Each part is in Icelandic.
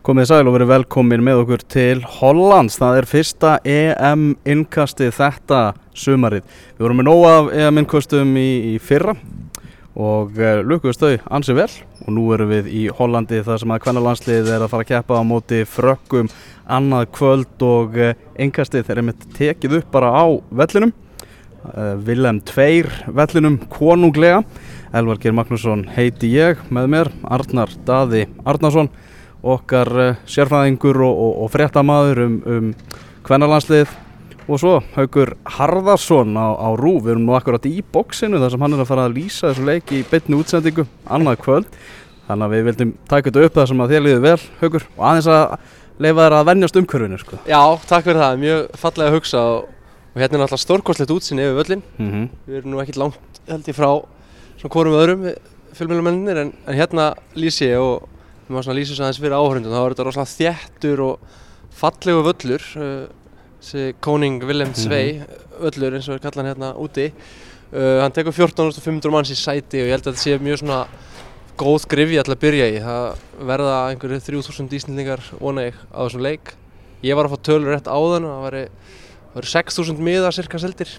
Komið sæl og verið velkomin með okkur til Hollands. Það er fyrsta EM innkastið þetta sumarið. Við vorum með nóga af EM innkastum í, í fyrra og uh, lukkuðust þau ansið vel og nú erum við í Hollandi þar sem að kvennalandsliðið er að fara að keppa á móti frökkum annað kvöld og uh, innkastið þeir eru mitt tekið upp bara á vellinum. Uh, Vilhelm Tveir vellinum konunglega. Elvar Geir Magnússon heiti ég með mér, Arnar Daði Arnarsson okkar uh, sérfræðingur og, og, og fréttamaður um, um kvennalandslið og svo Haugur Harðarsson á, á Rúf, við erum nú akkurat í bóksinu þar sem hann er að fara að lýsa þessu leiki í bytni útsendingu, annað kvöld. Þannig að við vildum taka þetta upp þar sem að þér liður vel Haugur og aðeins að leifa þér að vennjast umhverfinu sko. Já, takk fyrir það, mjög fallega að hugsa og, og hérna er náttúrulega stórkostlegt útsinni yfir völlin mm -hmm. Við erum nú ekkert langt held ég frá svona hvorum öðrum fjölmjölumennir en, en hérna lýs ég og við máum svona lýsa þess aðeins fyrir áhörundum þá er þetta rosalega þjættur og fallegu völlur uh, þessi Koning Willem Svei völlur eins og við kallan hérna úti. Uh, hann tekur 14.500 manns í sæti og ég held að þetta sé mjög svona góð grifja til að byrja í. Það verða einhverju 3000 íslendingar vona ég á þessum leik. Ég var að fá tölur rétt áðan og það væri, væri 6000 miða cirka seldir.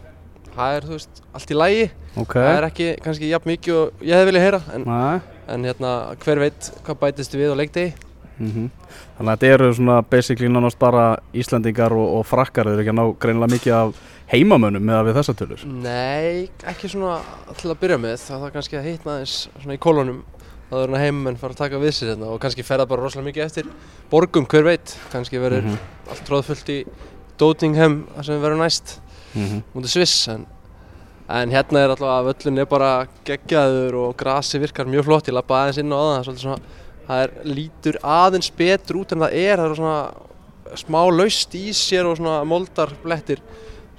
Það er þú veist allt í lægi Ok, það er ekki kannski jafn mikið og ég hefði viljað heyra en, Næ. En hérna hver veit hvað bætist við á leikdegi? Mm Þannig að þetta eru svona basically nánast bara Íslandingar og, og frakkar. Þeir eru ekki að ná greinilega mikið af heimamönnum með að við þessa tölur. Nei, ekki svona til að byrja með. Það þarf kannski að hitna aðeins svona í kolonum það er heimamenn fara að taka við sér hérna og kannski ferða bara rosalega mikið eftir borgum, hver veit, kannski verður Mhm. allt tróðfullt í Dotingham þar sem við verðum næst mm -hmm. mútið Sviss en, en hérna er alltaf að völlun er bara geggjaður og grasi virkar mjög flott. Ég lappa aðeins inn á það, það er svolítið svona það er, lítur aðeins betur út en það er. Það er svona smá laust í sér og svona moldarblettir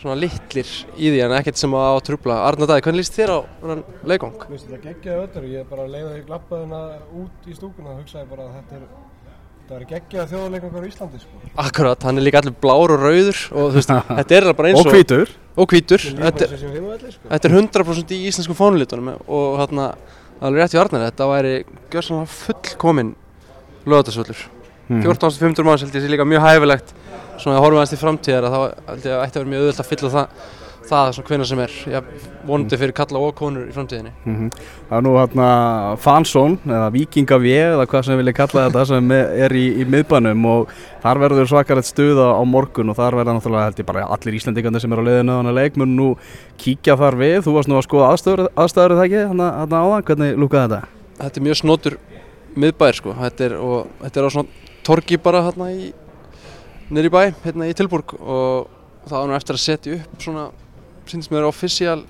svona litlir í því en ekkert sem að á að trubla Arna Dæði, hvernig líst þér á þennan leikong? Mér finnst þetta geggjaði öllur, ég bara leiði að ég glappaði hérna út í stúkuna og hugsaði bara að þetta er þetta er geggjaði þjóðarleikangar í Íslandi sko. Akkurat, hann er líka allir blár og rauður og þú veist, þetta er bara eins Og og hvítur og hvítur, þetta, bara sem heimavelli sko. þetta er 100% í íslensku fónulitunum og hérna, alveg rétt í Arnar þetta væri gjörsanlega fullkomin lögatarsvöllur Mhm. 14.500 manns held ég sé líka mjög hæfilegt svona að horfa aðeins til framtíðar að þá held ég að ætti að vera mjög auðvöld að fylla það það svona hvenna sem er. Vonandi fyrir kalla og konur í framtíðinni. Mhm. Það er nú hérna Fansón eða Víkingavé eða hvað sem vilja kalla þetta sem er í, í miðbænum og þar verður svakalegt stuða á morgun og þar verða náttúrulega held ég bara allir Íslandingandi sem eru á leiðinu þannig leik mun nú kíkja þar við. Þú varst nú að skoða aðstöður, aðstöður það ekki hérna hérna áðan, hvernig lúkaði þetta? þetta er mjög snotur miðbær sko. Þetta er, og, þetta er á svona torgi bara hérna í í bæ, hérna í Tilburg og það var nú eftir að setja upp svona síndist mér offisíal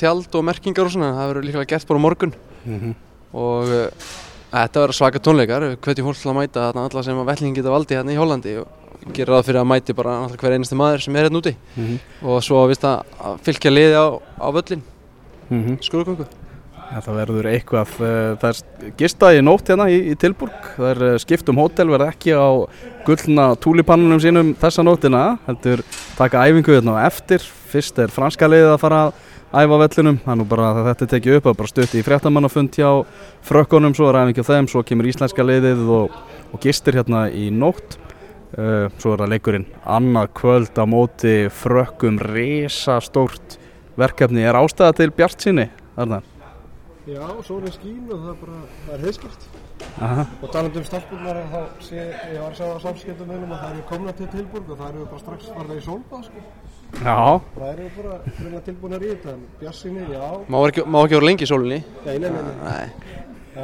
tjald og merkingar og svona það verður líklega gert bara morgun. Mm -hmm. og uh, þetta verður svaka tónleikar hvernig fólk til að mæta þarna alla sem að vellingin geta valdi hérna í Hollandi og gerir ráð fyrir að mæti bara hver einasti maður sem er hérna úti. Og svo vist að fylgja liði á, á völlin skrúðgöngu Það verður eitthvað, uh, það er gistað í nótt hérna í, í Tilburg, það er uh, skipt um hótel, verða ekki á gullna túlipannunum sínum þessa nóttina, heldur taka æfingu hérna eftir, fyrst er franska liðið að fara að æfa á vellinum, það er nú bara að þetta er tekið upp og bara stutt í fréttamannafund hjá frökkunum, svo er æfingi á þeim, svo kemur íslenska liðið og, og gistir hérna í nótt, uh, svo er það leikurinn annað kvöld á móti frökkum, risastórt verkefni, er ástæða til bjart síni? Já, sólinn skín og það er bara, það er heiðskipt Aha. og talandi um stelpunar þá sé, ég var að segja á samskiptum meðlum að það eru komna til Tilburg og það eru bara strax farða í sólbað sko. Já, það eru bara reyna tilbúinar í þetta en Bjarsinni, já, má ekki, má ekki vera lengi í sólinni nei, nei, nei, nei. Nei.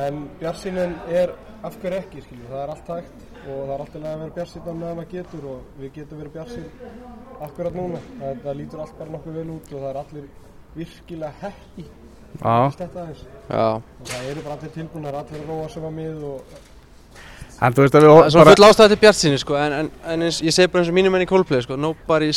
en Bjarsinnin er af hverju ekki, skilju, það er allt hægt og það er alltaf að vera bjarsinnan meðan maður getur og við getum verið bjarsin akkurat núna, það, það lítur allt bara nokkuð vel út og það er allir virkilega hekki og það eru bara allir tilbúinar, allir róa sem að mið og en þú veist að við það er svona bara, full ástæði til bjart sinni sko, en, en, en eins, ég segi bara eins og mínum enn í Coldplay sko, nobody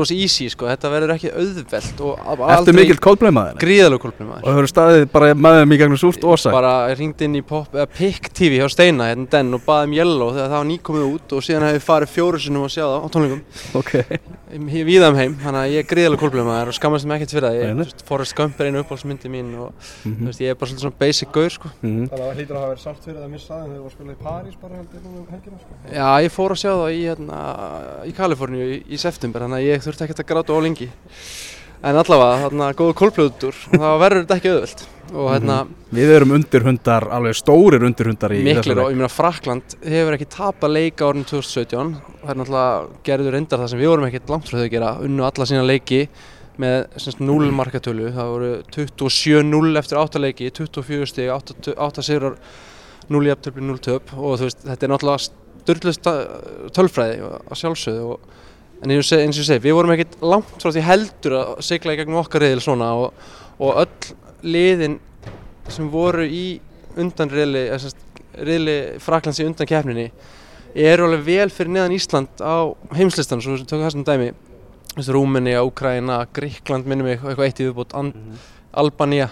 was easy sko, þetta verður ekki auðvelt og a- ertu aldrei mikill Coldplay-maður? gríðalegu Coldplay maður. Og hefur staðið bara með þeim í gegnum súrt ósæk? bara ringdi inn í pop, eða Pick TV hjá Steina hérna den og baði um Yellow þegar það var nýkomið út og síðan hefði farið fjóru sinnum að sjá það á tónleikum. Ok, víða um heim, þannig að ég er gríðalega kólblömaður og skammast mig ekkert fyrir það. Ég, þú Forrest Gump er einu uppáhaldsmyndi mín og Mhm. þú veist, ég er bara svolítið svona basic gaur, sko. Mhm. Þannig að það hlýtur að hafa verið sátt fyrir það að missa það en þau var að spila í París bara heldur núna um helgina sko. Já, ég fór að sjá það í, hérna, í Kaliforníu í, í september, þannig að ég þurfti ekkert að gráta á lengi. En allavega, þarna, góðu kólblöður og það verður þetta ekki auðvelt. Og hérna, Við erum undirhundar, alveg stórir undirhundar í miklir þessari og ég meina Frakland hefur ekki tapað leika árið 2017 það er náttúrulega gerður reyndar það sem við vorum ekkert langt frá þau að gera unnu alla sína leiki með semst 0 markatölu það voru 27-0 eftir 8 leiki 24 stig, 8, 8 sigrar 0 jafntöfli, 0 töp og þú veist, þetta er náttúrulega styrlust tölfræði að sjálfsögðu og, en eins og ég- ég segi, við vorum ekkert langt frá því heldur að sigla í gegnum okkar reyðil svona og, og öll liðin sem voru í undan reyðli, reyðli Fraklands í undan keppninni eru alveg vel fyrir neðan Ísland á heimslistan, svo við tökum það sem dæmi Rúmeni, Úkraina, Gríkland minnum mig, eitthvað eitt í viðbútt An Albanía,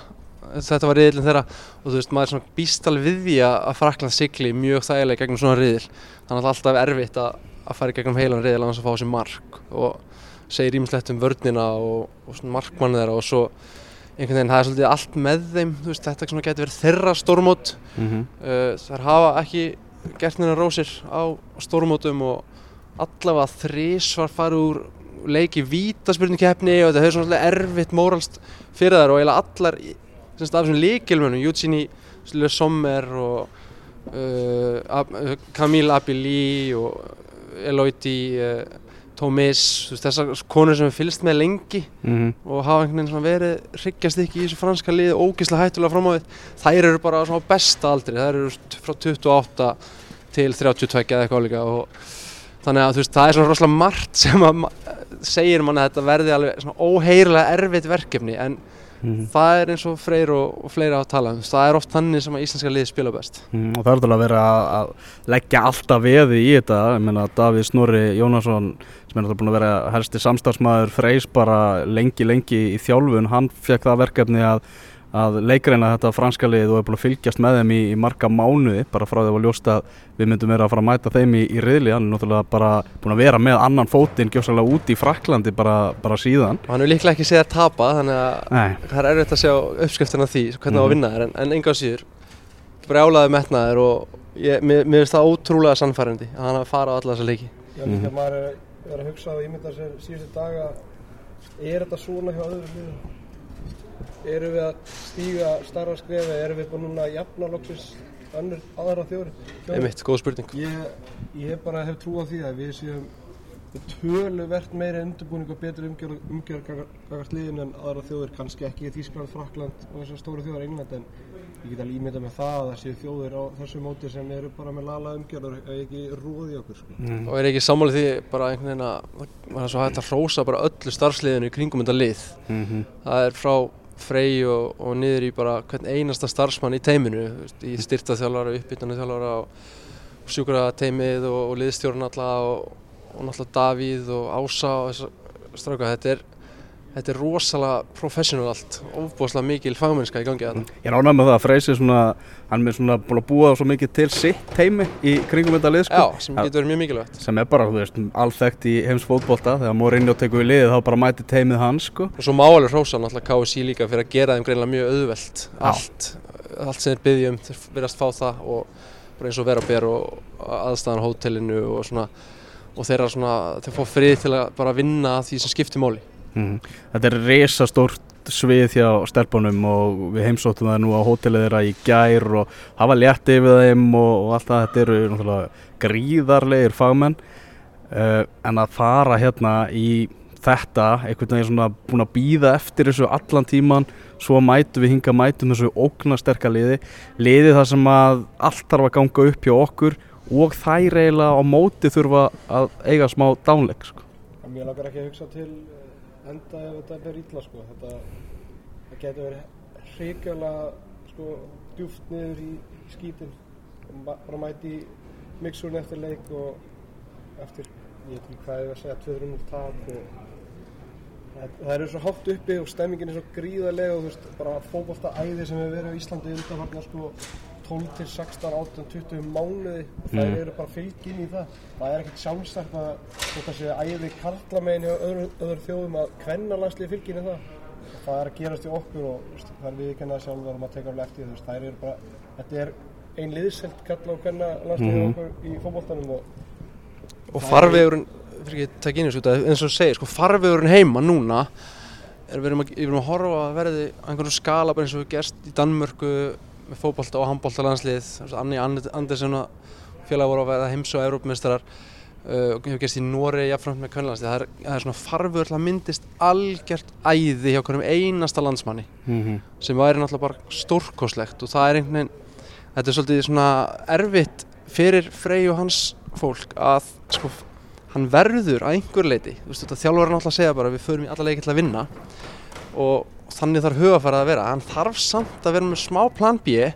þetta var riðilin þeirra og þú veist, maður er svona býst alveg við því að að Frakland sigli mjög þægilega gegnum svona riðil, þannig að það er alltaf erfitt að, að fara gegnum heilan riðil annars að fá sér mark og segir ímislegt um vörnina og, og svona markmann þeirra og svo einhvern veginn, það er svolítið allt með þeim, veist, þetta svona getur verið þeirra stórmót Mhm. uh, þær hafa ekki gert neina rósir á stórmótum og allavega þrís var farið úr leiki vítaspyrnukeppni og þetta hefur svona erfitt móralst fyrir þær og eiginlega allar í- sem sagt, af þessum líkilmönnum, Eugenie Le Sommer og uh, Ab uh, Camille Abili og uh, Thomas, þú veist, þessar konur sem við fylgst með lengi Mhm. og hafa einhvern veginn verið hryggjast ekki í þessu franska liði ógeðslega hættulega fram á við þær eru bara á besta aldri þær eru frá 28 til 32 eða eitthvað líka og þannig að veist það er svona rosalega margt sem að segir manni að þetta verði alveg svona óheyrilega erfitt verkefni en Mhm. það er eins og Freyr og, og fleiri á að tala um. Það er oft þannig sem að íslenska liði spila best. Mm, og það er alveg að vera að, leggja alltaf veði í þetta. Ég meina Davíð Snorri Jónasson sem er náttúrulega búin að vera helsti samstarfsmaður Freys bara lengi lengi í þjálfun hann fekk það verkefni að, að leikreina þetta franska lið og er búin að fylgjast með þeim í, í marga mánuði bara frá því að var ljóst að við myndum vera að fara að mæta þeim í, í riðli. Hann er náttúrulega bara búin að vera með annan fótinn gjósalega út í Fraklandi bara, bara síðan. Og hann er líklega ekki séð að tapa þannig að Nei, það er erfitt að sjá uppskriftina því hvernig það á að Mhm. vinna þér en, en enga síður brjálaði metnaðir og ég, mér, mér finnst það ótrúlega sannfærandi að hann hafi farið á alla þessa leiki. Já, líka maður Erum við að stíga starra skrefi, erum við bara núna að jafna loksins önnur aðra þjóri? einmitt, góð spurning. Ég, ég bara hef trú á því að við séum töluvert meiri undirbúning og betri umgjörð umgjörð liðin en aðra þjóðir, kannski ekki Þískland, Frakland og þessar stóru þjóðar England en ég get alveg ímynda með það að það séu þjóðir á þessu móti sem eru bara með lala umgjörð og ekki róði okkur sko. og er ekki sammálið því bara einhvern veginn að það er svo hægt að hrósa bara öllu starfsliðinu í kringum þetta lið? Mm það er frá Frey og, og niður í bara hvern einasta starfsmann í teiminu í styrtaþjálfara, uppbytana þjálfara og, og sjúkra teimið og, og liðstjórn alla og, og náttúrulega Davíð og Ása og þessar stráka þetta er, þetta er rosalega professional allt, ofbúðslega mikil fagmennska í gangi þarna. Ég rána með það að Freysi svona, hann er svona búin að búa svo mikið til sitt heimi í kringum þetta lið sko. Já, sem getur verið mjög mikilvægt. Sem er bara, þú veist, alþekkt í heims fótbolta þegar Mourinho tekur við liðið þá bara mæti teimið hans sko. og svo má alveg hrósa náttúrulega KSI líka fyrir að gera þeim greinlega mjög auðvelt allt, allt sem þeir byggja um þeir verðast fá það og bara eins og vera ber og aðstæðan á hótelinu og svona og þeirra svona, þeir fá frið til að bara vinna að því sem skiptir máli mm. Þetta er risastórt svið hjá stelpunum og við heimsóttum það nú á hótelið þeirra í gær og hafa létt yfir þeim og, og allt það, þetta eru náttúrulega gríðarlegir fagmenn uh, en að fara hérna í þetta, einhvern veginn svona búin að býða eftir þessu allan tíman svo mætum við hinga mætum þessu ógnasterka liði, liði þar sem að allt þarf að ganga upp hjá okkur og þær eiginlega á móti þurfa að eiga smá dánleik sko. Mér langar ekki að hugsa til eh, enda ef þetta er illa sko. Þetta getur verið hrikalega sko, djúft niður í skítin og bara mæti mixurinn eftir leik og eftir, ég veit ekki hvað ég var að segja, 200 tap og það, eru svo hátt uppi og stemmingin er svo gríðarlega og þú veist, bara fótbolta æði sem hefur verið á Íslandi undanfarnar sko 12 til 16, 18, 20 mánuði og þær Mm. eru bara fylgin í það það er ekkert sjálfsagt að þetta sé æði karlamegin hjá öðru, öðru þjóðum að kvenna landslið fylgin í það og það er að gerast í okkur og veist, það er viðkennað sjálfur og maður tekur alveg eftir þær eru bara þetta er ein liðselt kalla og kvenna landslið Mhm. okkur í fótboltanum og og farvegurinn fyrir ekki að taka inn í þessu út af- eins og segir, sko, farvegurinn heima núna er við erum að, við erum að horfa að verði einhvern skala bara eins og við gerst í Danmörku með fótbolta og handbolta landslið Anni And- Andersen félag voru að verða heims og Evrópmeistarar uh, og hefur gerst í Noregi jafnframt með kvennlandslið það er, það er svona farvegur til að myndist algjört æði hjá hverjum einasta landsmanni Mhm. sem væri náttúrulega bara stórkoslegt og það er einhvern veginn þetta er svolítið svona erfitt fyrir Frey og hans fólk að sko hann verður að einhver leiti þú veist þetta þjálfur náttúrulega að segja bara við förum í alla leiki til að vinna. Og þannig þarf hugafærið að vera. Hann þarf samt að vera með smá plan B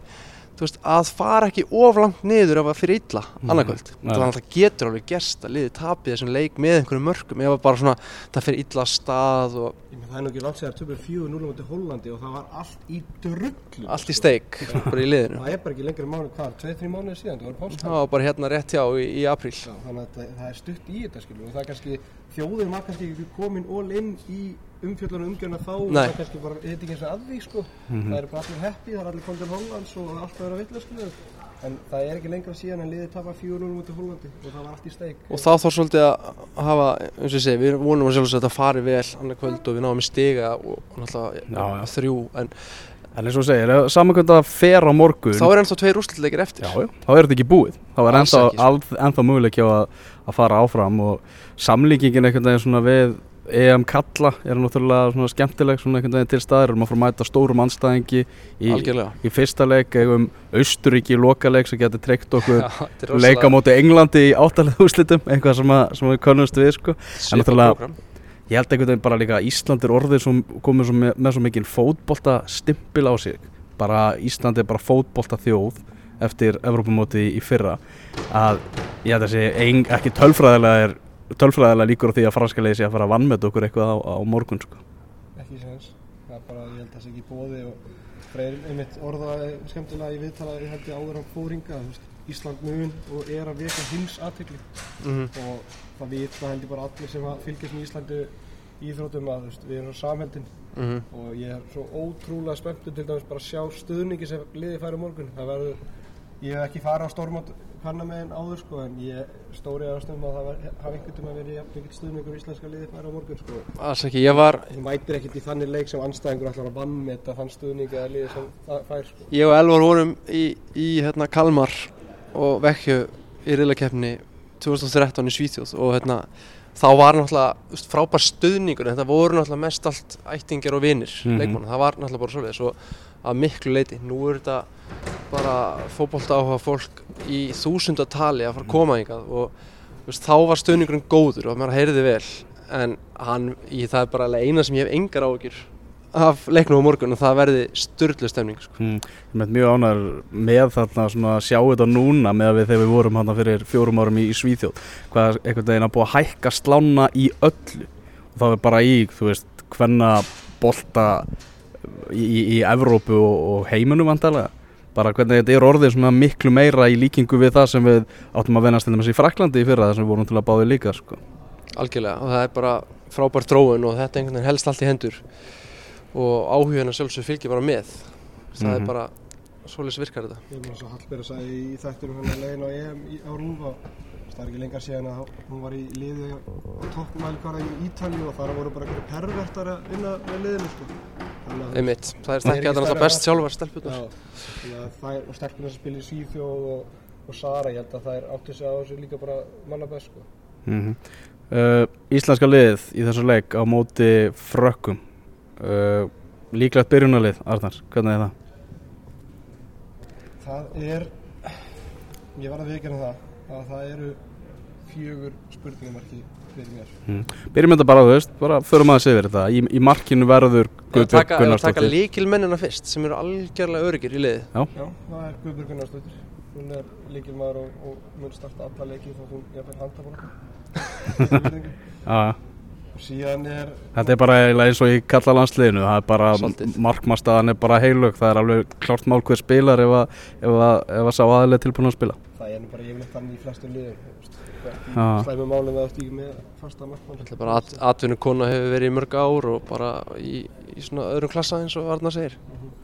þú veist að fara ekki of langt niður ef að fyrir illa annarkvöld. Nei. þannig að það getur alveg gerst að liði tapið þessum leik með einhverjum mörgum ef að bara svona það fyrir illa stað og Ég meina, það er nú ekki langt sér töfum 4-0 mútið Hollandi og það var allt í drullu allt í steik bara í liðinu. Það er bara ekki lengri mánu hvað, 2-3 mánuði síðan, það var það bara hérna rétt hjá í, í apríl. Já, þannig að það, það er stutt í þetta skilur og það er kannski, þjóðin var kannski ekki komin all in í umfjöldunum umgjörna þá og Nei. það er kannski bara, þetta ekki eins og að því sko. Það er bara allir happy, það er allir komið til Hollands og allt að vera vitlega skilur en það er ekki lengra síðan en liðið tapar 4-0 mútið Hollandi og það var allt í steik. Og þá þarf svolítið að hafa eins og ég segi, við vonum að sjálfsög að þetta fari vel annar kvöld og við náum í stiga og, og náttúrulega þrjú en En eins og þú segir, samankvæmt að fer á morgun? Þá er ennþá tveir úrslutleikir eftir. Já, já, þá er þetta ekki búið. Þá er ennþá, sko. ennþá möguleik hjá að, að fara áfram og samlíkingin einhvern veginn svona við EM Kalla er náttúrulega svona skemmtileg svona einhvern veginn til staðar. Erum að fara að mæta stórum anstæðingi í, í fyrsta leik eigum Austuríki í lokaleik sem getur treykt okkur er leika á móti Englandi í áttalega úrslitum eitthvað sem, að, sem við könnumst við sko. svipað náttúrulega- ég held einhvern veginn bara líka að Ísland er orðið sem komið svo með, með svo mikinn fótbolta stimpil á sig. Bara Ísland er bara fótbolta þjóð eftir Evrópumóti í fyrra að ég held að sé ein, ekki tölfræðilega er tölfræðilega líkur á því að franska leiði sé að fara að vannmeta okkur eitthvað á, á morgun sko. ekki séns það er bara, ég held að það sé ekki bóði og Freyr einmitt orðaði skemmtilega í viðtala ég held ég áður hann fóringa Ísland mun og er að veka hins aðtekli Mhm. og það vita held ég bara allir sem að fylgjast með Íslandi í íþróttum að veist, við erum svo samheldin Mhm. og ég er svo ótrúlega spenntur til dæmis bara að sjá stuðningi sem liði færi á morgun það verður, ég hef ekki farið á stórmátt kannar með en áður sko en ég stóri að stöðum að það hafa einhvern tíma verið jafn mikill stuðningur í íslenska liði færi á morgun sko. Alls ekki, ég var þú mætir ekkert í þannig leik sem anstæðingur ætlar að vannmeta þann stuðningi eða liði sem það fær sko. Ég og Elvar vorum í, í hérna, Kalmar og Vekkju í riðlakeppni 2013 í Svíþjóð og hérna, þá var náttúrulega frábær stuðningur en þetta voru náttúrulega mest allt ættingjar og vinir Mhm. leikmanna, það var náttúrulega bara svolítið svo að miklu leiti, nú er þetta bara fótbolta áhuga fólk í þúsundatali að fara að koma hingað og veist, þá var stuðningurinn góður og maður heyrði vel en hann, í, það er bara eina sem ég hef engar áhyggjur af leiknum á morgun og það verði styrlu stemning sko. mm, mjög ánæður með þarna að sjá þetta núna með að við þegar við vorum hann fyrir fjórum árum í, í Svíþjóð hvað einhvern veginn að búa að hækka slána í öllu og það er bara í, þú veist, hvenna bolta í, í, í Evrópu og, og heiminum vantarlega bara hvernig þetta er orðið miklu meira í líkingu við það sem við áttum að venast í Fraklandi í fyrra það sem við vorum til að báði líka sko. Algjörlega og það er bara frábær þróun og þetta einhvern veginn helst allt í hendur og áhugina sjálfsög fylgir bara með. Það Mhm. er bara svoleiðis virkar þetta. Ég er svo Hallberg sagði í þættinum hann að leiðin á EM í, á Rúf og það er ekki lengar síðan að hún var í liði á toppmælkvara í Ítalju og þar voru bara einhverju pervertar að vinna með liðinu sko. Að- einmitt, það er Það er stekkja ekki þetta náttúrulega stærra best sjálfar stelpunar að það er, og stelpunar sem spilir í Svíþjóð og, og Sara, ég held að það er áttu sig á þessu líka bara manna best sko. mm uh, Íslenska liðið í þessu leik á móti frökkum uh, líklegt byrjunarlið Arnar, hvernig er það? Það er, ég var að viðkjörna það, að það eru fjögur spurningamarki fyrir mér. Mm. Byrjum þetta bara, þú veist, bara förum aðeins yfir þetta í, í markinu verður Guðbjörg taka, ef taka Gunnarsdóttir líkil mennina fyrst sem eru algjörlega öryggir í liði Já, það er Guðbjörg Gunnarsdóttir. Hún er líkilmaður og, og mun starta alla leiki þá hún jafnvel handa bara. Já, síðan er Þetta er bara eins og í kalla landsliðinu, það er bara, markmastaðan er bara heilug, það er alveg klárt mál hver spilar ef að, ef að, ef að sá aðlega tilbúin að spila. það er bara yfirleitt þannig í flestu. Já. slæmi málum þú ekki með fasta markmann Þetta er bara at, atvinnukona hefur verið í mörg ár og bara í, í svona öðrum klassa eins og Arnar segir.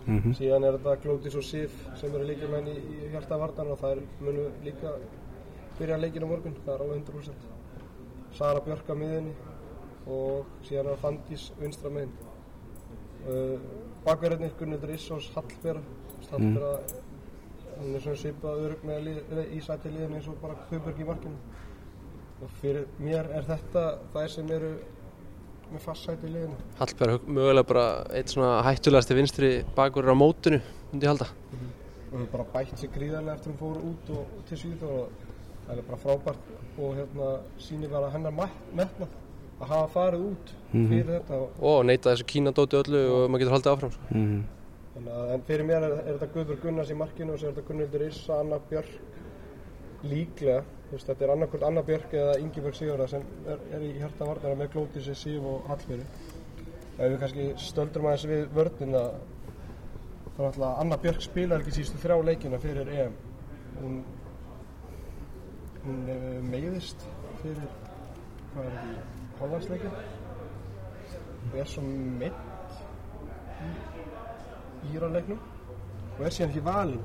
Mm síðan er þetta Glódís og Sif sem eru líka menn í, í hjarta vartan og það er munu líka byrja leikin á morgun, það er alveg 100% Sara Björk á miðinni og síðan er Fandís vinstra megin. Uh, bakverðinir Gunnur Issós Hallbera Hallbera hún er svona svipað örug með lið, í sæti liðin eins og bara Kauberg í markinu. Og fyrir mér er þetta það sem eru með fast sæti í liðinu. Hallberg mögulega bara eitt svona hættulegasti vinstri bakur á mótinu, myndi ég halda. og hefur bara bætt sig gríðarlega eftir hún fór út og til Svíþjóð og það er bara frábært. Og hérna sýnir bara hennar metnað að hafa farið út fyrir þetta og, neita þessu kínadóti öllu og maður getur haldið áfram. Sko. -hmm. þannig að en fyrir mér er, er þetta Guðbjörg Gunnars í markinu og er þetta Gunnildur Issa, Anna Björk líklega, veist, þetta er annarkvöld Anna Björk eða Ingibjörg Sigurða sem er, er í hjarta vartana með Glódísi, Sif og Hallfyrir ef við kannski stöldrum aðeins við vörnina þá er alltaf Anna Björk spilar ekki sístu þrjá leikina fyrir EM hún hún uh, meiðist fyrir hvað er þetta Hollandsleikin og er svo meitt í Íraleiknum og er síðan ekki valin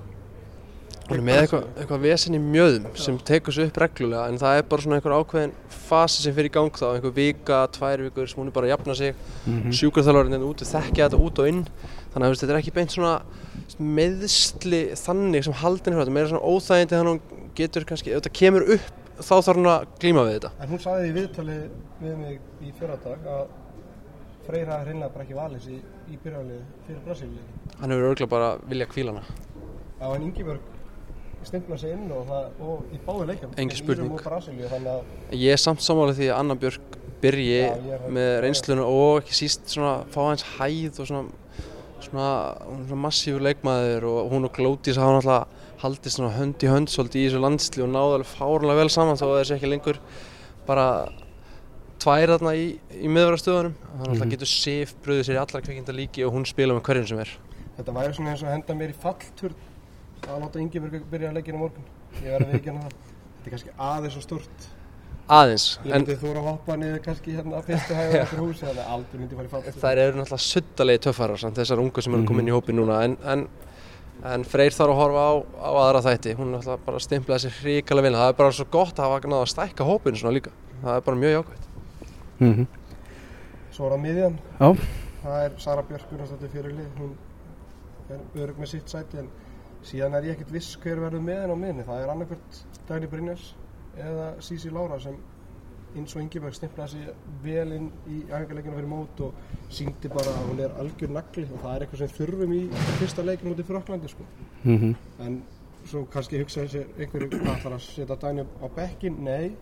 Hún er með eitthvað, eitthvað vesen í mjöðum sem tekur sig upp reglulega en það er bara svona einhver ákveðin fasi sem fyrir í gang þá, einhver vika, tvær vikur sem hún er bara að jafna sig. Mm Mhm. sjúkarþjálfarinn úti þekkja þetta út og inn. Þannig að þetta er ekki beint svona meðsli þannig sem haldin þetta er meira svona óþægindi þannig að hún getur kannski, ef þetta kemur upp þá þarf hún að glíma við þetta En hún sagði í viðtali við mig í fyrradag að Freyr hafi hreinlega bara ekki valið sér í, í byrjarlið fyrir Brasilíu. hann hefur örgulega bara vilja kvíla hana Já, en Ingibjörg stimpla sig inn og, það, og í báðu leikjum. Engin spurning. Brasilíu, Ég er samt sammála því að Anna Björk byrji Já, með reynsluna og ekki síst svona fá hans hæð og svona svona, er svona massífur leikmaður og hún og Glódís hafa náttúrulega haldið svona hönd í hönd svolítið í þessu landsli og náðu alveg fárunlega vel saman þó að þessi ekki lengur bara tvær þarna í, í miðverðarstöðunum þannig að Mhm. það getur Sif bröðið sér í allra kvikinda líki og hún spila með hverjum sem er þetta væri svona eins og henda mér í fallturn að láta Ingibjörg byrja að leikina morgun. Ég verði að veikina það. Þetta er kannski aðeins og stort. aðeins Ég en myndi þú að hoppa niður kannski hérna að fyrstu hægða eftir húsi þannig að aldrei myndi fara í fallturn. þær eru náttúrulega suddalegi töffarar samt þessar ungu sem eru komin í hópi núna en, en, en Freyr þarf að horfa á, á aðra þætti hún er náttúrulega bara stimplaði sér hrikalega vel það er bara svo gott að hafa náða að stækka hópinu svona líka það er bara mjög jákvæmt Mm Svo er á miðjan. Já, Það er Sara Björk Gunnarsdóttir fyrir lið. Hún er örug með sitt sæti en síðan er ég ekkert viss hver verður með henn á miðinni. Það er annarkvört Dagni Brynjars eða Sísi Lára sem eins og Ingibjörg stimplaði sig vel inn í æfingarleikinu fyrir mót og síndi bara að hún er algjör nagli og það er eitthvað sem þurfum í fyrsta leikinu út í Fröklandi sko. mm En svo kannski hugsaði sér einhverju hvað ætlar að setja Dagni á bekkin? Nei,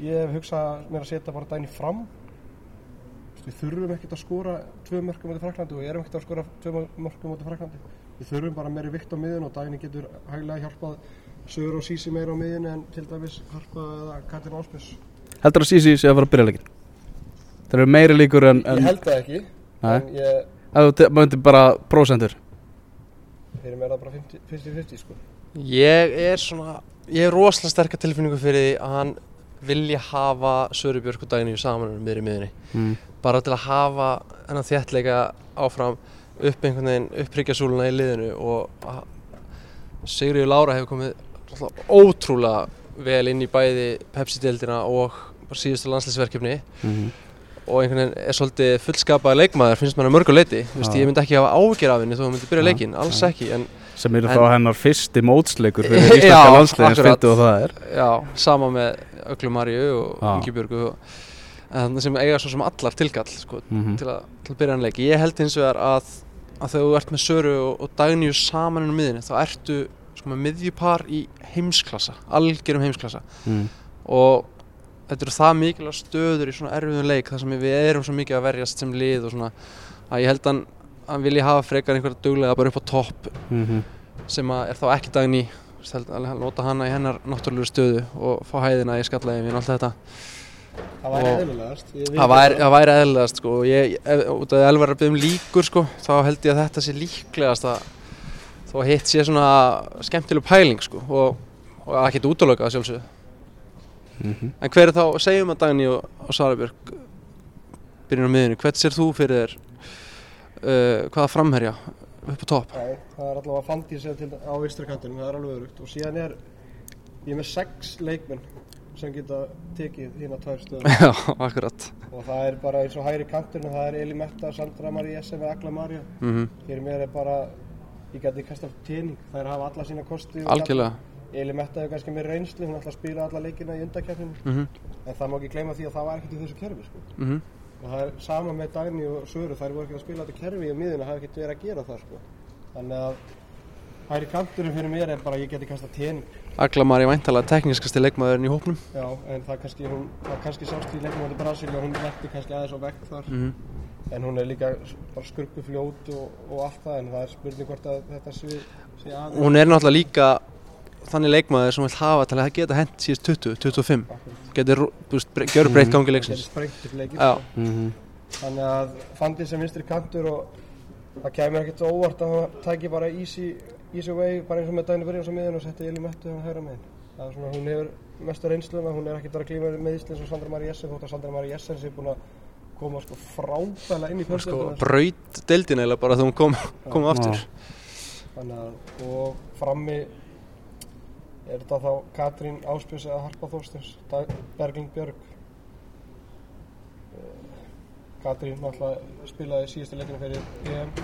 ég hef hugsað mér að setja bara Dagni fram Við þurfum ekkert að skora tvö mörgum út í Fraklandi og við erum ekkert að skora tvö mörgum út í Fraklandi. Við þurfum bara meiri vikt á miðun og Dagni getur hæglega hjálpað Sögur og Sísi meira á miðun en til dæmis Harpa eða Katrin Ásbjörns. Heldur að Sisi sé að fara að byrja leikin Það eru meiri líkur en, en Ég held það ekki, Nei. en ég te- myndir bara prósendur fyrir mér það bara 50 50-50 sko. ég er svona ég er rosalega sterkar tilfinningu fyrir því að hann vilja hafa Söru Björk og Dagníu saman um miðri miðinni mm. bara til að hafa hennan þéttleika áfram upp einhvern veginn uppryggja súluna í liðinu og Sigriður Lára hefur komið ótrúlega vel inn í bæði Pepsi-deildina og síðustu landsleisverkefni Mm og einhvern veginn er svolítið fullskapaði leikmaður finnst mann að mörgu leiti Þú veist, Já. ég myndi ekki hafa ágjör af henni þó að myndi byrja Já, leikinn, alls já. ekki en sem eru En- þá hennar fyrsti mótsleikur fyrir íslenska landsliðins akkurat. fyndu og það er. Já, sama með Öglu Maríu og og, en sem eiga svo sem allar tilkall sko, mm til, að, til að byrja hann leik. Ég held hins vegar að, að þegar þú ert með Söru og, og Dagníu saman á miðinni þá ertu sko, með miðjupar í heimsklassa algjörum heimsklassa. Mm. og þetta eru það mikilvæg stöður í svona erfiðum leik þar sem við erum svo mikið að verjast sem lið og svona að ég held að hann, vilji hafa frekar einhverja duglega bara upp á topp Mm sem að er þá ekki veist, held að nota hana í hennar náttúrulega stöðu og fá hæðina í skallægin og allt þetta. Það væri eðlulegast. Það væri, það væri eðlilegast sko og ég, út af Elvar að byggja um líkur sko þá held ég að þetta sé líklegast að að hitt sé svona skemmtileg pæling sko og, og að geta útlöka að sjálfsögðu Mhm. En hver er þá, segjum að Dagný og, og Sarabjörg byrjun á miðunni, hvert sér þú fyrir þér uh, hvaða framherja upp á topp? Nei, það er allavega fandi sem til á vinstri kantinum, það er alveg örugt og síðan er ég er með sex leikmenn sem geta tekið hérna tvær stöðum Já, akkurat og það er bara eins og hægri kanturinn það er Eli Metta, Sandra María sem er Agla María mm hér mér er bara ég geti kastað tening, það er að hafa alla sína kosti Algjörlega. Eli Metta hefur kannski meir reynslu, hún ætla að spila alla leikina í undarkeppninu mm en það má ekki gleyma því að það var ekkert í þessu kerfi sko. -hmm. og það er sama með Dagný og Söru þær voru ekki að spila þetta kerfi í miðuna hafa ekkert verið að gera það sko. þannig að hægri kanturinn fyrir mér er bara að ég geti kastað tening Agla Marí væntalega tekniskasti leikmaðurinn í hópnum Já, en það kannski, hún, það kannski sást í leikmóti Brasilíu og hún letti kannski aðeins á vekk þar mm en hún er líka bara skurpu fljót og, og allt það en það er spurning hvort að þetta sé aðeins Hún er náttúrulega líka þannig leikmaður sem vil hafa til að geta hent síðast 20, 25 getur gjör breytt gangi leiksins. Er Já, Mhm. þannig að fandi sem vinstri kantur og það kemur ekkert óvart að hann tæki bara easy, easy way bara eins og með Dagni Byrjans á miðun og setti Eli Mettu hann hægra megin. Það er svona, hún hefur mestu reynsluna hún er ekkert að glíma með Íslands og Sandra Marí Jessen þótt að Sandra Marí Jessen sé búin að koma sko frábæla inn í sko, fjölskylduna braut deildin eða bara hún kom, kom aftur. Þannig að og frammi er þetta þá Katrín Áspjós eða Harpa Þorstins Bergling Björg. Eh, Katrín náttúrulega spilaði síðustu leikinu fyrir EM.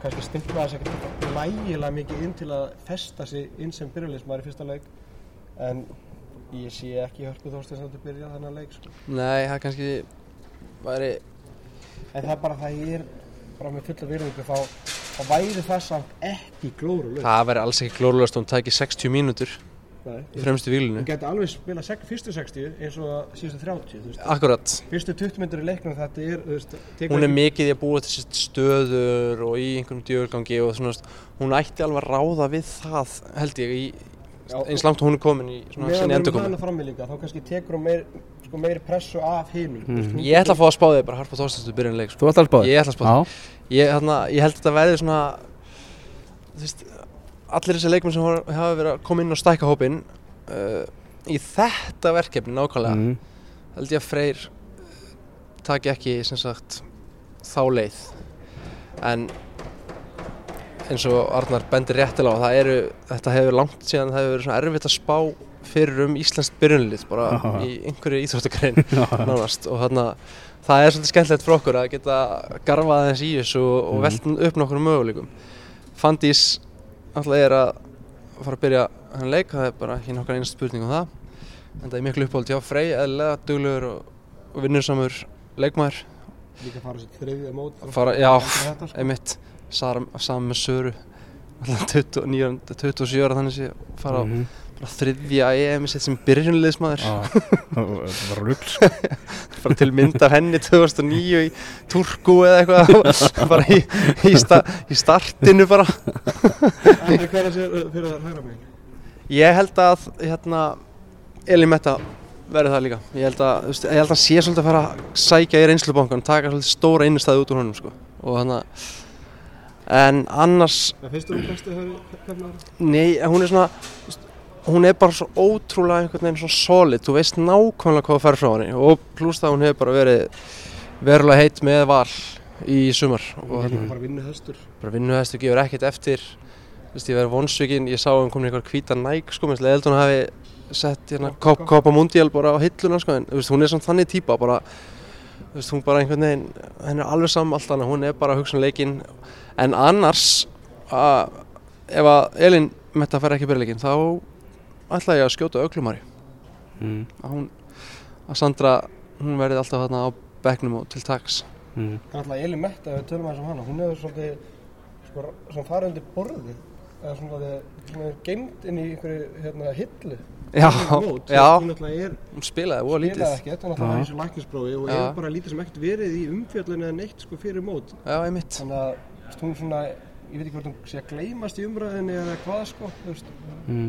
Kannski stimplaði þess ekkert lægilega mikið inn til að festa sig inn sem byrjulegismar í fyrsta leik. En ég sé ekki Hörpu Þorstins að þetta byrja þennan leik sko. Nei, það kannski væri en það er bara það ég er bara með fulla virðingu. Þá, þá væri það samt ekki glóru leik það væri alls ekki glórulegast hún tæki 60 mínútur Fremstu Hún výlinu geti alveg spila sek, fyrstu 60 eins og að síðustu 30 þú veist. Akkurat, Fyrstu 20 myndur í leiknum þetta er þú veist, tekur hún er mikið í að búa til stöður og í einhverjum djörgangi og svona, hún ætti alveg að ráða við það held ég í, Já, eins langt hún er komin í svona meðan sinni endurkomi hana frammi líka þá kannski tekur hún meir, sko, meiri pressu af hinum mm. Ég ætla að fá að spá þig bara Harpa Þorstensson byrjun leik sko. Þú ætti að spáði? Ég ætla að spá þig ég, hérna, ég held að þetta verði svona þú veist, allir þessi leikmenn sem hafa verið að koma inn og stækka hópinn uh, í þetta verkefni nákvæmlega Mm. held ég að Freyr uh, taki ekki sem sagt þá leið en eins og Arnar bendir réttilega á það eru, þetta hefur langt síðan það hefur verið svona erfitt að spá fyrir um Íslands byrjunlið bara Já. í einhverju íþróttagrein nánast og þarna það er svolítið skemmtilegt fyrir okkur að geta garfað aðeins í þessu og, og Mhm. velt upp nokkur möguleikum Fandís alltaf er að fara að byrja hann leik, það er bara ekki nokkar einast spurning um það en það er miklu uppáhald hjá Frey eðlilega duglegur og, og vinnursamur leikmaður líka fara sér þriðja mót Fara- já. sko. einmitt saman með Söru alltaf 29, 27 ára þannig sé fara á bara þriðja EM sitt sem byrjunliðsmaður Já, Það var rugl sko. bara til mynd af henni 2009 í Turku eða eitthvað. Bara í, í, sta, í startinu bara. Hver er sér uh, fyrir það hægra megin? Ég held að hérna Elin Metta verði það líka. Ég held að, þú veist, ég held að sé svolítið að fara að sækja í reynslubankan taka svolítið stóra innstæði út úr honum sko. og þannig að en annars það finnst þú um bestu höfðu Nei, hún er svona hún er bara svo ótrúlega einhvern veginn svo solid, þú veist nákvæmlega hvað það fer frá henni og pluss það hún hefur bara verið verulega heitt með val í sumar og hérna, bara vinnu höstur bara vinnuhæstu gefur ekkert eftir. Þú veist, ég verið vonsvikinn, ég sá að hún komin í eitthvað hvíta næk sko, minnst leðild hún hafi sett hérna Copa. Mundial bara á hilluna sko, en þú veist, hún er samt þannig típa bara þú veist, hún bara einhvern veginn henni er alveg saman allt annað, hún er bara að hugsa um leikinn en annars að, ef að Elin Metta fær ekki byrjuleikin þá ætla ég að skjóta öglumari Mm. að hún, að Sandra hún verði alltaf þarna á bekknum og til taks Mm. Það er alltaf Eli Metta, við tölum aðeins um hana, hún hefur svolítið, sko, svona farið undir borðið, eða svona að er geimd inn í einhverju, hérna, hillu. Já, Mót, já, Hún er, hún spilaði spilaði lítið ekkert, hún alltaf Já. var í þessu læknisprófi og er bara lítið sem ekkert verið í umfjöllun eða neitt, sko, fyrir mót. Já, einmitt Þannig að, hún svona, ég veit ekki hvort hún sé að gleymast í umræðinni eða hvað, sko. Mm.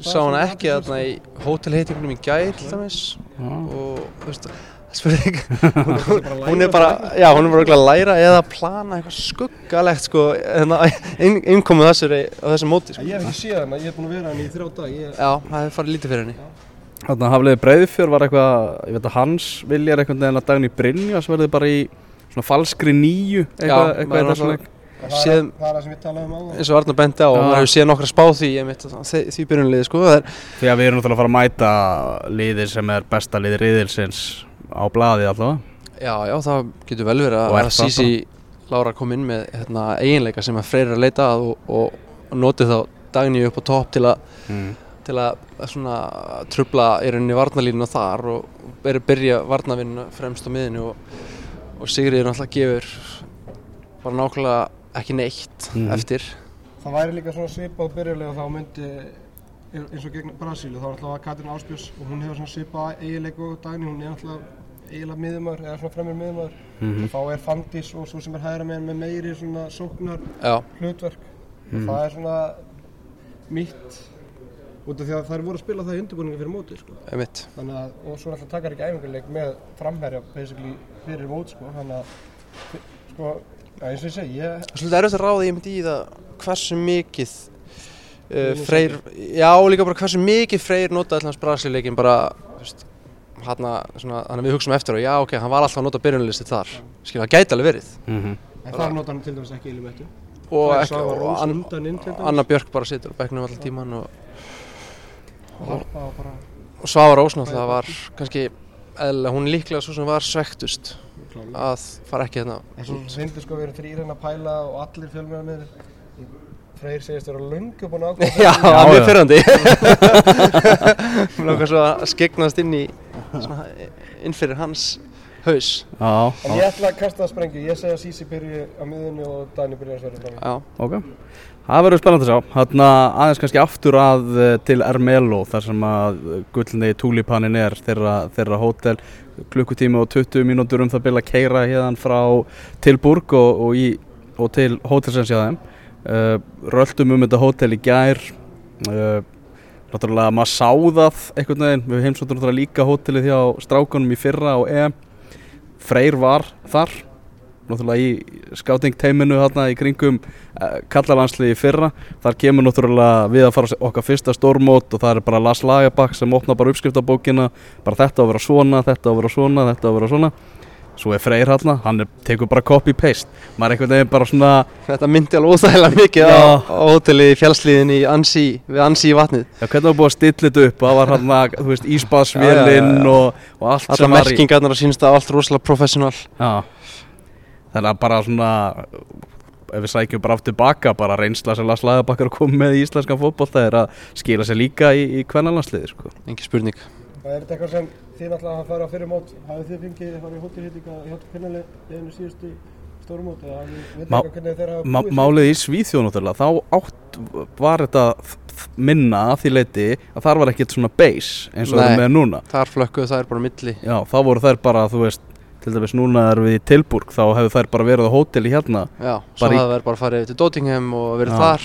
Sá það hana svona ekki þarna í hótelheitingunum í gær til dæmis Já. og þú veist, spurning hún, bara að læra hún er bara, já, hún er bara að læra eða að plana eitthvað skuggalegt sko, hérna, inn, innkomið þessari á þessum móti, sko. Ég hef ekki séð hana, ég hef búin að vera hann í þrjá dag ég, Já, það hefur farið lítið fyrir henni. Þannig að hafliði Breiðfjör var eitthvað, ég veit að hans vilja er einhvern veginn að daginn í Brynja sem verði bara í svona falskri nýju eitthvað, Já, eitthvað maður er það, er, Séð- það er það sem við talaðum á eins og Arnar bendi á og maður hefur séð nokkra spá því mitt því, því byrjunliði sko er, Því að við erum náttúrulega að fara að mæta liðið sem er besta liðið riðilsins á blaði allavega. Já já það getur vel verið er að það Sisi Lára kom inn með hérna, eiginleika sem að freyrir að leita að og, og, og noti þá dagni upp á topp til að mm. til að svona trubla í rauninni varnalínuna þar og byrja, byrja varnavinnuna fremst á miðinu og, og Sigriður náttúrulega gefur bara nákvæmlega ekki neitt Mhm. eftir. Það væri líka svona svipað byrjulega þá myndi eins og gegn Brasílu þá er alltaf Katrin Áspjörs og hún hefur svona svipað eiginleik og dagni, hún er alltaf eiginlega miðumar eða svona fremur miðumar Mhm. og þá er Fandís og svo sem er hægra með með meiri svona sóknar já, hlutverk. Og það er svona mitt út af því að það er voru að spila það í undirbúningi fyrir móti sko. einmitt. Þannig að, og svo alltaf takar ekki æfingarleik með framherja basically fyrir mót sko, þannig að sko, eins og ég segi, ég Svolítið erfitt að ráða ég myndi í það hversu mikið uh, Freyr, já og líka bara hversu mikið Freyr notaði alltaf Brasileikin bara að við hugsaum eftir og já ok, hann var alltaf að nota byrjunlisti þar. Skilja, það gæti alveg verið. Mm en þar nota hann til dæmis ekki Elimættu og, Freyr ekki, og dæmis. Anna Björk bara situr á bekknum allan tíman og, og og bara og Svava Rós náttúrulega var kannski eðlilega, hún líklega svo sem var svektust að fara ekki hérna en svo finnst sko við erum þrýr hérna að pæla og allir fjölmjöðar með Freyr segist vera löngu búin að ákvæða Já, það er mjög fyrrandi. Langar svo að skegnast inn í svona, inn fyrir hans haus. Já, en ég ætla að kasta það sprengju, ég segi að Sisi byrji á miðunni og Dani byrji að sverja Já, ok Það verður spennandi að sjá. Þarna aðeins kannski aftur að eh, til Ermelo þar sem að gullni túlipanin er þeirra, þeirra hótel. Klukkutími og 20 mínútur um það byrja að keira hérna frá Tilburg og, og, í, og til þeim. Uh, Röldum um þetta hótel í gær. Uh, Náttúrulega maður sá það einhvern veginn. Við heimsóttum náttúrulega líka hótelið hjá strákunum í fyrra og EM Freyr var þar náttúrulega í skáting teiminu þarna í kringum kallalandsliði í fyrra. Þar kemur náttúrulega við að fara okkar fyrsta stórmót og það er bara Lars Lagerbakk sem opna bara uppskriftabókina. Bara þetta á að vera svona, þetta á að vera svona, þetta á að vera svona. Svo er Freyr hérna, hann er, tekur bara copy-paste. Maður er einhvern veginn bara svona þetta myndi alveg óþægilega mikið Já. á hóteli fjallsliðin í Ansi, við Ansi í vatnið. Já, hvernig var búið að stilla þetta upp? Það var hérna, þú veist, já. og, og allt Alla sem var í merkingarnar að sínst að allt rosalega professional. Já, þannig að bara svona ef við sækjum bara aftur baka bara reynsla sem Lars Lagerbakkar kom með í íslenskan fótbolta er að skila sér líka í, í kvennalansliði sko. Engi spurning. Það er þetta eitthvað sem þið náttúrulega hafa farið á fyrir mót. Hafið þið fengið að fara í hótelhýttinga hjá kvinnaleginu síðustu stóru mót eða þið Má- eitthvað hvernig þeir hafa búið Málið í Svíþjóð náttúrulega þá átt var þetta minna að því leiti að þar var ekkert svona base eins og það Nei. er með núna. Þar flökkuðu þær bara á milli. Já, þá voru þær bara, þú veist til dæmis núna er við í Tilburg þá hefur þær bara verið á hóteli hérna. Já, svo hafði þær bara farið til Dottingham og verið Já. þar.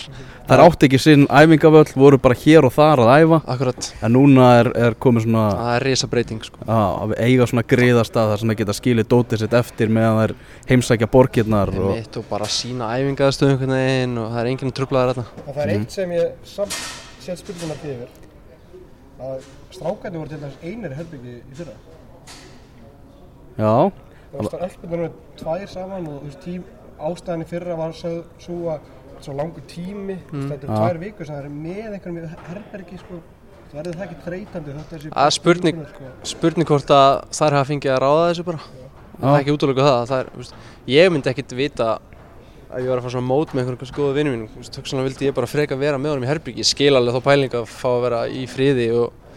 Þær átti ekki sinn æfingavöll, voru bara hér og þar að æfa. Akkurat, en núna er, er komið svona það er risa breyting sko. Já, að við eiga svona griðastað þar sem það geta skilið dótið sitt eftir meðan þær heimsækja borgirnar og, Mitt og bara sína æfingaðstöðum einhvern veginn og það er enginn trublaður þarna. En það er Mhm. eitt sem ég samt set spurningar yfir. Að strákarnir voru til dæmis einir herbyggi í fyrra Já, Það var allsbyrnum tvær saman og þú veist, tím, ástæðan í fyrra var svo, svo að svo langur tími mm. þetta er tvær vikur sem það er með einhverjum í herbergi sko. það verður það ekki þessi Það er spurning. sko. Spurning hvort að þær hafa fengið að ráða þessu bara Það er ekki útlöku það, það er, þú veist, Ég myndi ekkit vita að ég var að fara svona mót með einhverjum kannski góða vinnu mínu Töksanlega vildi ég bara freka vera með honum í herbyggi Ég skil alveg þá pæling að fá að vera í friði og,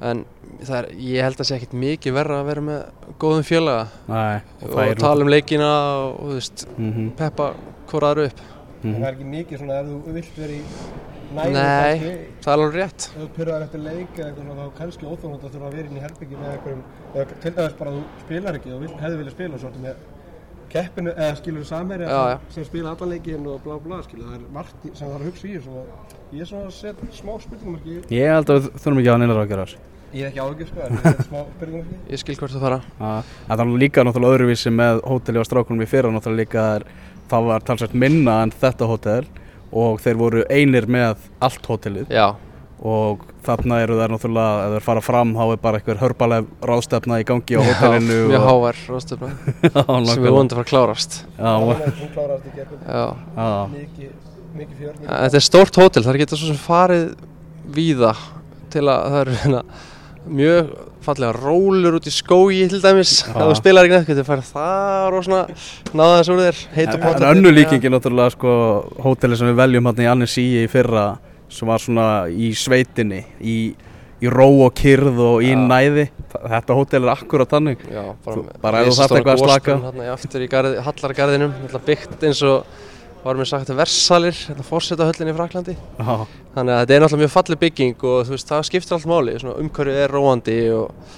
En það er, ég held að sé ekkit mikið verra að vera með góðum félaga. Nei, og, það er tala um leikina og, og þú veist, mm -hmm, peppa hvort aðra upp. En það er ekki mikið svona ef þú vilt vera í næðu Nei. kannski Það er alveg rétt. ef þú pyrraðar eftir leik eða eitthvað svona þá kannski óþónandi að þurfa að vera inn í herbyggi með eða til dæmis bara þú spilar ekki og vill, hefði viljað spila og svo ertu með keppinu eða skilur já. sem, spila allan leikin og blá blá skilur það er margt sem það er að hugsa í þessu og ég er svona að setja smá spurningamarki Ég held að við þurfum ekki að gera þessu Ég hef ekki áhugjur sko, en ég er smá byrjum ekki. Ég skil hvert þú fara. að það er líka náttúrulega öðruvísi með hóteli á strákunum í fyrra náttúrulega líka er, það var talsvægt minna en þetta hótel og þeir voru einir með allt hótelið Já, og þarna eru þær náttúrulega ef þeir fara fram þá er bara einhver hörbaleg ráðstefna í gangi á hótelinu mjög ráðstöfna Já, sem er nákvæmlega. vonandi að fara að klárast. Þetta er stórt hótel, það geta svo sem farið víða til að það eru hérna mjög fallega rólur út í skógi til dæmis. Ef þú spilar ekki neitt, getur farið þar og svona náða þess úr þér, heita En, potta en önnu líkingi náttúrulega sko hóteli sem við veljum hann í Annesí í fyrra sem var svona í sveitinni í, í ró og kyrð og í Já. næði þetta hótel er akkurat þannig Já, bara, Þú- bara þarft risastóra eitthvað að slaka. í aftur í garði, hallargarðinum, náttúrulega byggt eins og var mér sagt Versalir, hérna fórsetahöllinni í Fraklandi Já, Þannig að þetta er náttúrulega mjög falleg bygging og þú veist, það skiptir allt máli, umhverfið er róandi og,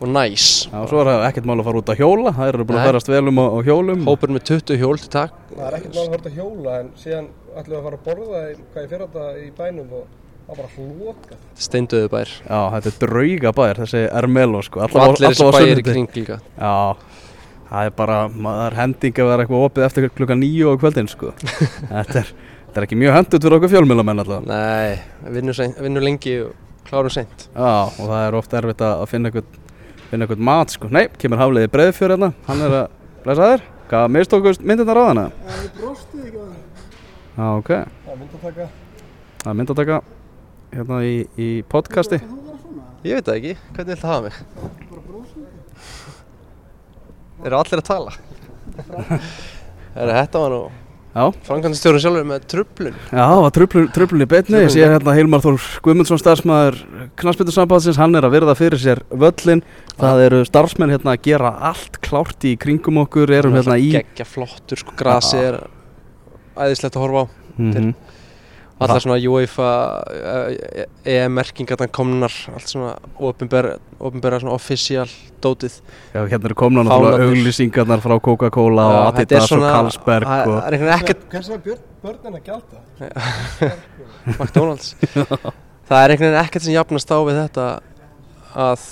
og næs. Já, og svo er það ekkert mál að fara út að hjóla. Það eru búin að Nei. ferast vel um á, á hjólum. Hópur með 20 hjól til takk Það er ekkert mál að horta hjóla en síðan ætlum við að fara að borða í, hvað ég fyrir þetta í bænum og það var bara hlokað. steinduðu bær. Já, þetta er drauga bæir, þessi Ermelo sko. Allir þessi sunnudag. kring líka. Já, það er bara, það er hending að vera eitthvað opið eftir klukka nýju á kvöldin sko. Þetta er, þetta er ekki mjög hendut fyrir okkur fjölmjölamenn alltaf Nei, vinnur, lengi og klárum seint. Já, og það er ofta erfitt að að finna eitthvað, finna eitthvað mat sko Nei, kemur hafliði breiðfjör hérna, hann er að blessa þér Hvað, mistókust myndirnar á hana? Það er brostið ekki að það. Já, ok, Það er mynd að taka. það er myndataka hérna í, í podcasti Ég veit það ekki, hvernig viltu hafa mig? Eru allir að tala? Þetta var nú Já, framkvæmdastjórun sjálfur með trublun Já, það var tröflun, tröflun í beinni, ég sé hérna Hilmar Þór Guðmundsson starfsmæður knastbyttusambandsins, hann er að virða fyrir sér völlin, það eru starfsmenn hérna að gera allt klárt í kringum okkur, erum hérna í Gekkja flottur, sko, grasi er æðislegt að horfa á. Mhm. Allar svona UEFA, eh, EM-merkingarna komnar, allt svona opinbera svona official dótið. Já, hérna eru komna náttúrulega auglýsingarnar frá Coca-Cola og er Adidas og Carlsberg Það og... það er einhvern veginn ekkert Hvers vegna björn, börnin að gjalda? McDonalds. Það er einhvern veginn ekkert sem jafnast á við þetta að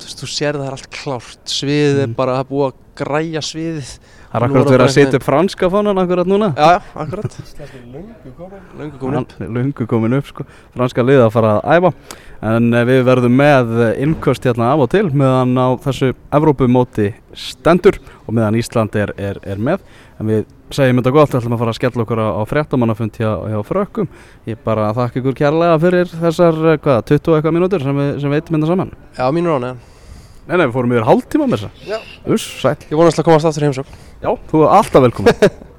þú, veist, þú sér það er allt klárt. Sviðið er Mm. bara að búa að græja sviðið Það er akkurat er verið að setja upp franska fánan akkurat núna. Já, já, akkurat. Lungu komin. Löngu komin upp. Lungu komin upp sko, franska liða að fara að æfa. En eh, við verðum með innköst hérna af og til meðan á þessu Evrópumóti stendur og meðan Ísland er, er, er með. En við segjum þetta gott, við ætlum að fara að skella okkur á, á fréttamannafund hjá, hjá frökkum. Ég bara þakka ykkur kærlega fyrir þessar, eh, hvað, 20 og eitthvað mínútur sem við, sem við eittum hérna saman. Já, mínur ána Nei, nei, við fórum yfir hálftíma með þessa. Já. Uss, sæll. Ég vonast að komast aftur í heimsókn. Já, þú er alltaf velkomin